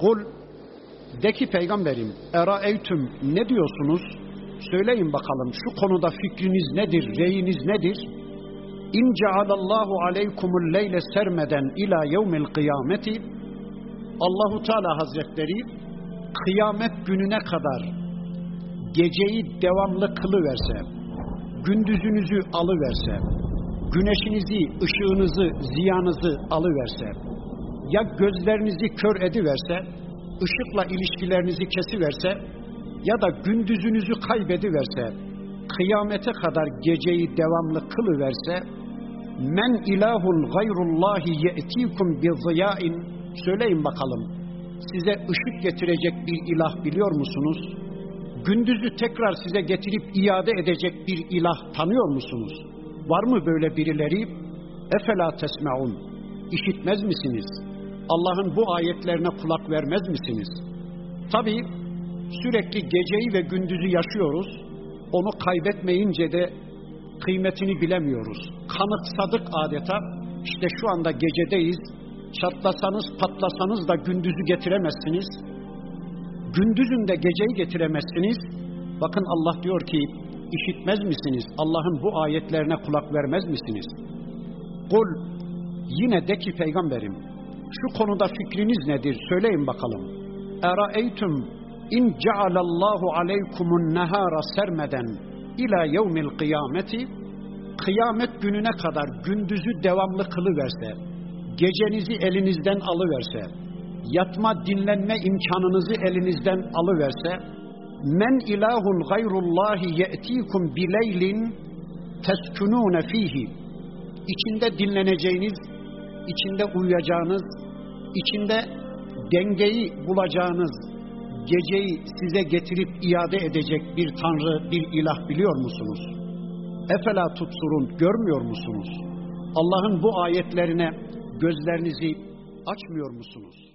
Kul de ki peygamberim eraeytüm ne diyorsunuz? Söyleyin bakalım şu konuda fikriniz nedir, reyiniz nedir? İn cealallahu aleykumul leyle sermeden ila yevmil kıyameti Allahu Teala Hazretleri kıyamet gününe kadar geceyi devamlı kılıverse, gündüzünüzü alıverse, güneşinizi, ışığınızı, ziyanınızı alıverse, ya gözlerinizi kör ediverse, ışıkla ilişkilerinizi kesiverse, ya da gündüzünüzü kaybediverse, kıyamete kadar geceyi devamlı kılıverse, men ilahun gayrullahi ye'tikum bi ziyain söyleyin bakalım size ışık getirecek bir ilah biliyor musunuz? Gündüzü tekrar size getirip iade edecek bir ilah tanıyor musunuz? Var mı böyle birileri? Efela tesmeun. İşitmez misiniz? Allah'ın bu ayetlerine kulak vermez misiniz? Tabi sürekli geceyi ve gündüzü yaşıyoruz. Onu kaybetmeyince de kıymetini bilemiyoruz. Kanıksadık adeta. İşte şu anda gecedeyiz. Çatlasanız patlasanız da gündüzü getiremezsiniz. Gündüzün de geceyi getiremezsiniz. Bakın Allah diyor ki işitmez misiniz? Allah'ın bu ayetlerine kulak vermez misiniz? Kul yine de ki peygamberim şu konuda fikriniz nedir? Söyleyin bakalım. Eraeytum in cealallahu aleykumun nehara sermeden ila yevmil kıyameti kıyamet gününe kadar gündüzü devamlı kılıverse, gecenizi elinizden alıverse, yatma dinlenme imkanınızı elinizden alıverse, men ilahun gayrullahi ye'tikum bileylin teskunune fihi içinde dinleneceğiniz, içinde uyuyacağınız, içinde dengeyi bulacağınız geceyi size getirip iade edecek bir tanrı, bir ilah biliyor musunuz? Efela tutsurun görmüyor musunuz? Allah'ın bu ayetlerine gözlerinizi açmıyor musunuz?